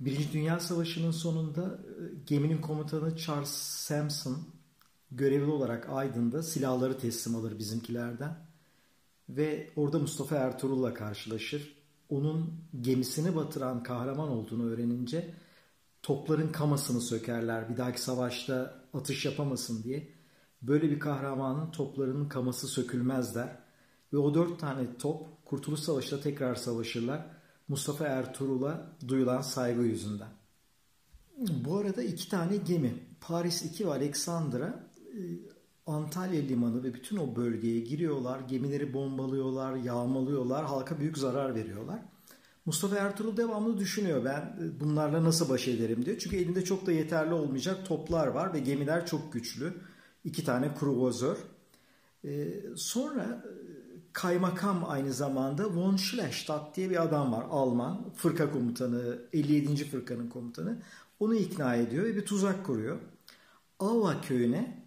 Birinci Dünya Savaşı'nın sonunda e, geminin komutanı Charles Sampson görevli olarak Aydın'da silahları teslim alır bizimkilerden. Ve orada Mustafa Ertuğrul'la karşılaşır. Onun gemisini batıran kahraman olduğunu öğrenince topların kamasını sökerler bir dahaki savaşta atış yapamasın diye. Böyle bir kahramanın toplarının kaması sökülmez der. Ve o dört tane top Kurtuluş Savaşı'da tekrar savaşırlar. Mustafa Ertuğrul'a duyulan saygı yüzünden. Bu arada iki tane gemi Paris 2 ve Alexandra e, Antalya limanı ve bütün o bölgeye giriyorlar. Gemileri bombalıyorlar, yağmalıyorlar, halka büyük zarar veriyorlar. Mustafa Ertuğrul devamlı düşünüyor ben e, bunlarla nasıl baş ederim diyor. Çünkü elinde çok da yeterli olmayacak toplar var ve gemiler çok güçlü. İki tane kruvazör. Ee, sonra kaymakam aynı zamanda von Schlestadt diye bir adam var. Alman fırka komutanı, 57. fırkanın komutanı. Onu ikna ediyor ve bir tuzak kuruyor. Ava köyüne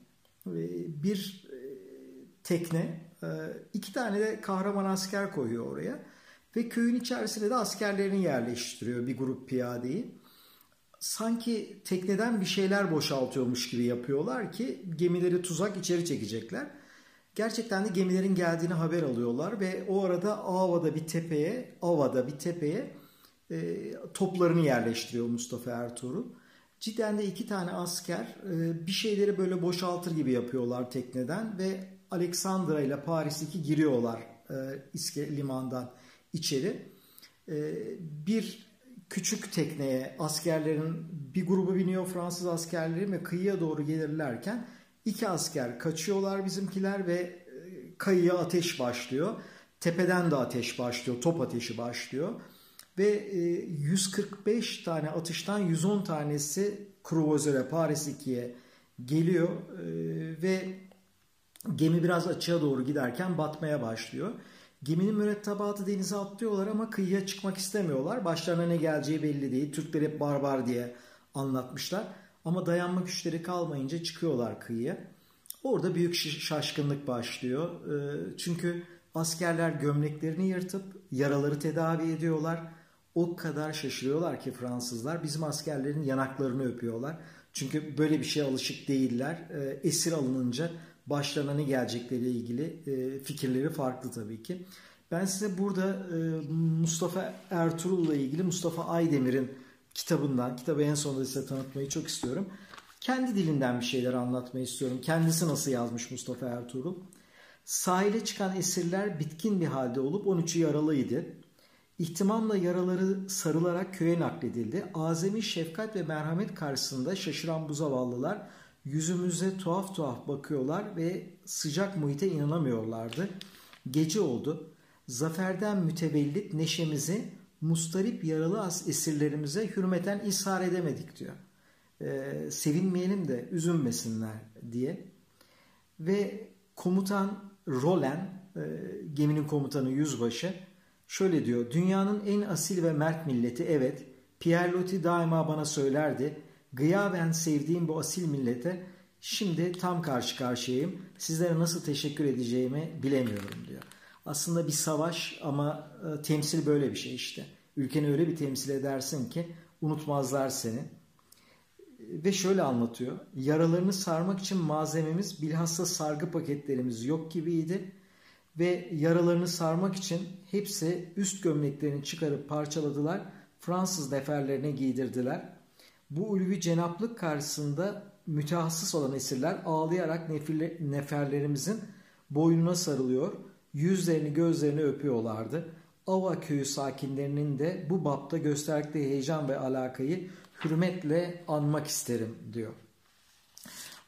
e, bir tekne, iki tane de kahraman asker koyuyor oraya ve köyün içerisine de askerlerini yerleştiriyor bir grup piyadeyi. Sanki tekneden bir şeyler boşaltıyormuş gibi yapıyorlar ki gemileri tuzak içeri çekecekler. Gerçekten de gemilerin geldiğini haber alıyorlar ve o arada Ava'da bir tepeye, Ava'da bir tepeye e, toplarını yerleştiriyor Mustafa Ertuğrul. Cidden de iki tane asker e, bir şeyleri böyle boşaltır gibi yapıyorlar tekneden ve Alexandra ile Paris'teki giriyorlar e, İske limandan içeri e, bir küçük tekneye askerlerin bir grubu biniyor Fransız askerleri ve kıyıya doğru gelirlerken iki asker kaçıyorlar bizimkiler ve e, kayıya ateş başlıyor. Tepeden de ateş başlıyor, top ateşi başlıyor. Ve 145 e, tane atıştan 110 tanesi kruvazöre Paris 2'ye geliyor ve gemi biraz açığa doğru giderken batmaya başlıyor. Geminin mürettebatı denize atlıyorlar ama kıyıya çıkmak istemiyorlar. Başlarına ne geleceği belli değil. Türkler hep barbar diye anlatmışlar. Ama dayanma güçleri kalmayınca çıkıyorlar kıyıya. Orada büyük şaşkınlık başlıyor. Ee, çünkü askerler gömleklerini yırtıp yaraları tedavi ediyorlar. O kadar şaşırıyorlar ki Fransızlar bizim askerlerin yanaklarını öpüyorlar. Çünkü böyle bir şeye alışık değiller. Ee, esir alınınca başlarına ne gelecekleriyle ilgili e, fikirleri farklı tabii ki. Ben size burada e, Mustafa Ertuğrul'la ilgili Mustafa Aydemir'in kitabından, kitabı en sonunda size tanıtmayı çok istiyorum. Kendi dilinden bir şeyler anlatmayı istiyorum. Kendisi nasıl yazmış Mustafa Ertuğrul? Sahile çıkan esirler bitkin bir halde olup 13'ü yaralıydı. İhtimamla yaraları sarılarak köye nakledildi. Azami şefkat ve merhamet karşısında şaşıran bu zavallılar yüzümüze tuhaf tuhaf bakıyorlar ve sıcak muhite inanamıyorlardı. Gece oldu. Zaferden mütevellit neşemizi mustarip yaralı esirlerimize hürmeten ishar edemedik diyor. Ee, sevinmeyelim de üzülmesinler diye. Ve komutan Roland, e, geminin komutanı yüzbaşı şöyle diyor. Dünyanın en asil ve mert milleti evet. Pierre Loti daima bana söylerdi gıyaben sevdiğim bu asil millete şimdi tam karşı karşıyayım. Sizlere nasıl teşekkür edeceğimi bilemiyorum diyor. Aslında bir savaş ama e, temsil böyle bir şey işte. Ülkeni öyle bir temsil edersin ki unutmazlar seni. Ve şöyle anlatıyor. Yaralarını sarmak için malzememiz bilhassa sargı paketlerimiz yok gibiydi. Ve yaralarını sarmak için hepsi üst gömleklerini çıkarıp parçaladılar. Fransız neferlerine giydirdiler. Bu ulvi cenaplık karşısında mütehassıs olan esirler ağlayarak nefirle, neferlerimizin boynuna sarılıyor, yüzlerini gözlerini öpüyorlardı. Ava köyü sakinlerinin de bu bapta gösterdikleri heyecan ve alakayı hürmetle anmak isterim diyor.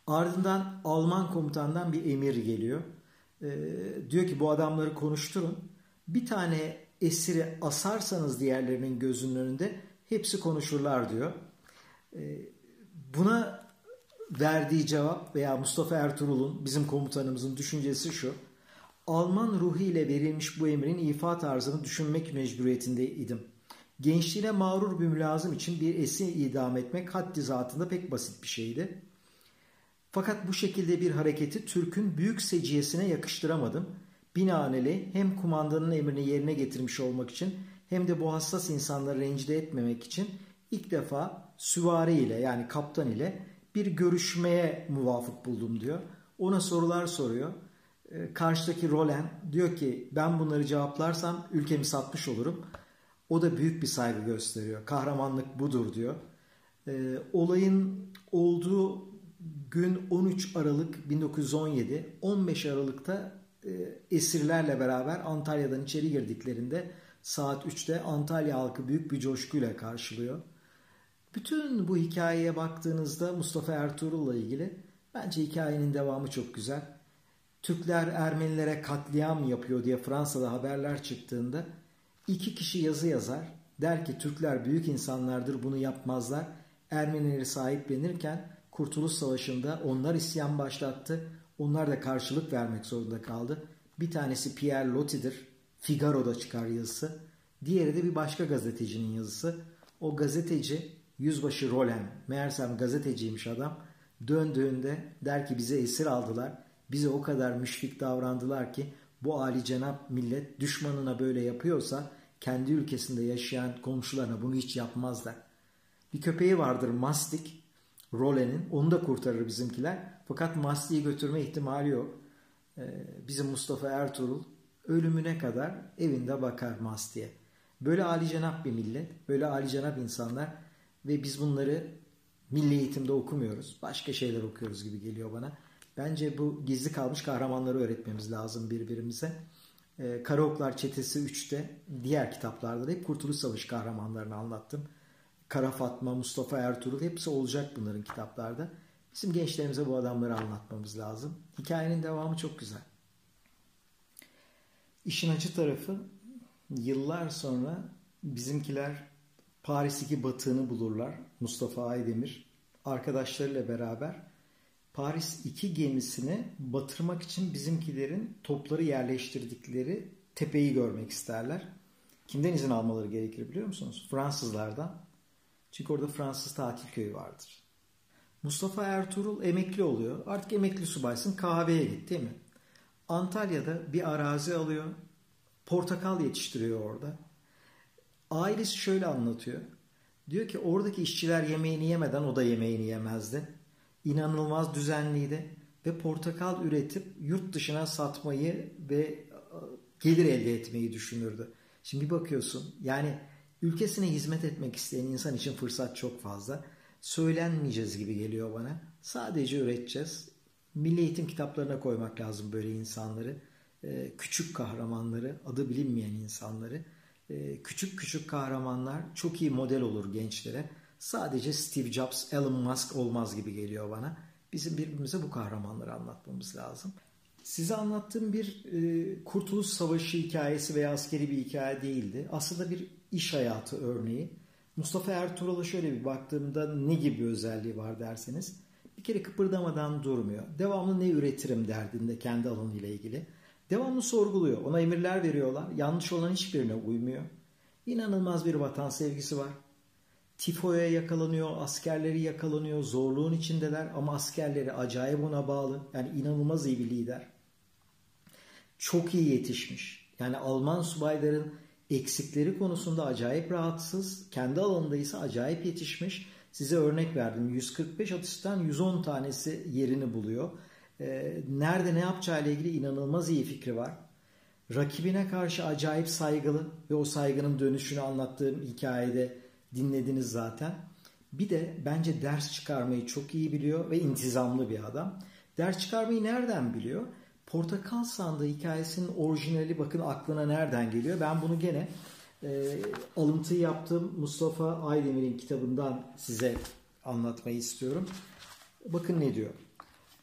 Ardından Alman komutandan bir emir geliyor. Ee, diyor ki bu adamları konuşturun. Bir tane esiri asarsanız diğerlerinin gözünün önünde hepsi konuşurlar diyor. Ee, buna verdiği cevap veya Mustafa Ertuğrul'un bizim komutanımızın düşüncesi şu. Alman ruhu ile verilmiş bu emrin ifa tarzını düşünmek mecburiyetindeydim. Gençliğine mağrur bir mülazım için bir esir idam etmek haddi zatında pek basit bir şeydi. Fakat bu şekilde bir hareketi Türk'ün büyük seciyesine yakıştıramadım. Binaenaleyh hem kumandanın emrini yerine getirmiş olmak için hem de bu hassas insanları rencide etmemek için ilk defa süvari ile yani kaptan ile bir görüşmeye muvafık buldum diyor. Ona sorular soruyor. Ee, karşıdaki Roland diyor ki ben bunları cevaplarsam ülkemi satmış olurum. O da büyük bir saygı gösteriyor. Kahramanlık budur diyor. Ee, olayın olduğu gün 13 Aralık 1917. 15 Aralık'ta e, esirlerle beraber Antalya'dan içeri girdiklerinde saat 3'te Antalya halkı büyük bir coşkuyla karşılıyor. Bütün bu hikayeye baktığınızda Mustafa Ertuğrul'la ilgili bence hikayenin devamı çok güzel. Türkler Ermenilere katliam yapıyor diye Fransa'da haberler çıktığında iki kişi yazı yazar. Der ki Türkler büyük insanlardır bunu yapmazlar. Ermenileri sahiplenirken Kurtuluş Savaşı'nda onlar isyan başlattı. Onlar da karşılık vermek zorunda kaldı. Bir tanesi Pierre Loti'dir. Figaro'da çıkar yazısı. Diğeri de bir başka gazetecinin yazısı. O gazeteci Yüzbaşı Roland. Meğersem gazeteciymiş adam. Döndüğünde der ki bize esir aldılar. Bize o kadar müşfik davrandılar ki bu Ali cenap millet düşmanına böyle yapıyorsa kendi ülkesinde yaşayan komşularına bunu hiç yapmazlar. Bir köpeği vardır Mastik. Role'nin. Onu da kurtarır bizimkiler. Fakat Mastik'i götürme ihtimali yok. Ee, bizim Mustafa Ertuğrul ölümüne kadar evinde bakar Mastik'e. Böyle Ali cenap bir millet. Böyle Ali cenap insanlar. Ve biz bunları milli eğitimde okumuyoruz. Başka şeyler okuyoruz gibi geliyor bana. Bence bu gizli kalmış kahramanları öğretmemiz lazım birbirimize. Ee, Karaoklar Çetesi 3'te diğer kitaplarda da hep Kurtuluş Savaşı kahramanlarını anlattım. Kara Fatma, Mustafa Ertuğrul hepsi olacak bunların kitaplarda. Bizim gençlerimize bu adamları anlatmamız lazım. Hikayenin devamı çok güzel. İşin acı tarafı yıllar sonra bizimkiler Paris 2 batığını bulurlar. Mustafa Aydemir arkadaşlarıyla beraber Paris 2 gemisini batırmak için bizimkilerin topları yerleştirdikleri tepeyi görmek isterler. Kimden izin almaları gerekir biliyor musunuz? Fransızlardan. Çünkü orada Fransız tatil köyü vardır. Mustafa Ertuğrul emekli oluyor. Artık emekli subaysın kahveye git değil mi? Antalya'da bir arazi alıyor. Portakal yetiştiriyor orada. Ailesi şöyle anlatıyor. Diyor ki oradaki işçiler yemeğini yemeden o da yemeğini yemezdi. İnanılmaz düzenliydi ve portakal üretip yurt dışına satmayı ve e, gelir elde etmeyi düşünürdü. Şimdi bir bakıyorsun yani ülkesine hizmet etmek isteyen insan için fırsat çok fazla. Söylenmeyeceğiz gibi geliyor bana. Sadece üreteceğiz. Milli eğitim kitaplarına koymak lazım böyle insanları. E, küçük kahramanları, adı bilinmeyen insanları. E, küçük küçük kahramanlar çok iyi model olur gençlere. Sadece Steve Jobs, Elon Musk olmaz gibi geliyor bana. Bizim birbirimize bu kahramanları anlatmamız lazım. Size anlattığım bir e, Kurtuluş Savaşı hikayesi veya askeri bir hikaye değildi. Aslında bir iş hayatı örneği. Mustafa Ertuğrul'a şöyle bir baktığımda ne gibi özelliği var derseniz. Bir kere kıpırdamadan durmuyor. Devamlı ne üretirim derdinde kendi alanıyla ilgili. Devamlı sorguluyor. Ona emirler veriyorlar. Yanlış olan hiçbirine uymuyor. İnanılmaz bir vatan sevgisi var. Tifo'ya yakalanıyor, askerleri yakalanıyor, zorluğun içindeler ama askerleri acayip ona bağlı. Yani inanılmaz iyi bir lider. Çok iyi yetişmiş. Yani Alman subayların eksikleri konusunda acayip rahatsız. Kendi alanında ise acayip yetişmiş. Size örnek verdim. 145 atıştan 110 tanesi yerini buluyor. Ee, nerede ne yapacağıyla ilgili inanılmaz iyi fikri var. Rakibine karşı acayip saygılı ve o saygının dönüşünü anlattığım hikayede dinlediniz zaten. Bir de bence ders çıkarmayı çok iyi biliyor ve intizamlı bir adam. Ders çıkarmayı nereden biliyor? Portakal Sandığı hikayesinin orijinali bakın aklına nereden geliyor? Ben bunu gene e, alıntı yaptım Mustafa Aydemir'in kitabından size anlatmayı istiyorum. Bakın ne diyor.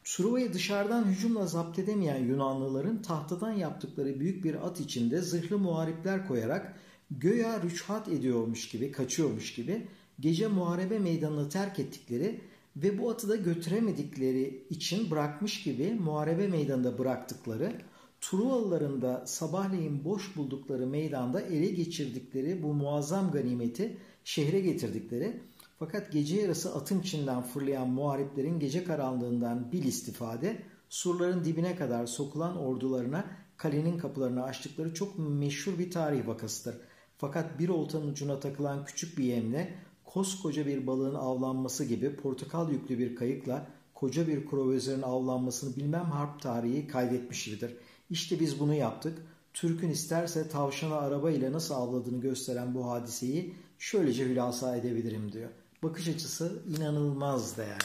Truva'yı dışarıdan hücumla zapt edemeyen Yunanlıların tahtadan yaptıkları büyük bir at içinde zırhlı muharipler koyarak göya rüçhat ediyormuş gibi, kaçıyormuş gibi gece muharebe meydanını terk ettikleri ve bu atı da götüremedikleri için bırakmış gibi muharebe meydanında bıraktıkları, Truvalıların da sabahleyin boş buldukları meydanda ele geçirdikleri bu muazzam ganimeti şehre getirdikleri fakat gece yarısı atın içinden fırlayan muhariplerin gece karanlığından bil istifade surların dibine kadar sokulan ordularına kalenin kapılarını açtıkları çok meşhur bir tarih vakasıdır. Fakat bir oltanın ucuna takılan küçük bir yemle koskoca bir balığın avlanması gibi portakal yüklü bir kayıkla koca bir krovözörün avlanmasını bilmem harp tarihi kaydetmiş gibidir. İşte biz bunu yaptık. Türk'ün isterse tavşana araba ile nasıl avladığını gösteren bu hadiseyi şöylece hülasa edebilirim diyor. Bakış açısı inanılmaz değerli.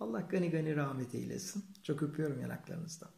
Allah gani gani rahmet eylesin. Çok öpüyorum yanaklarınızdan.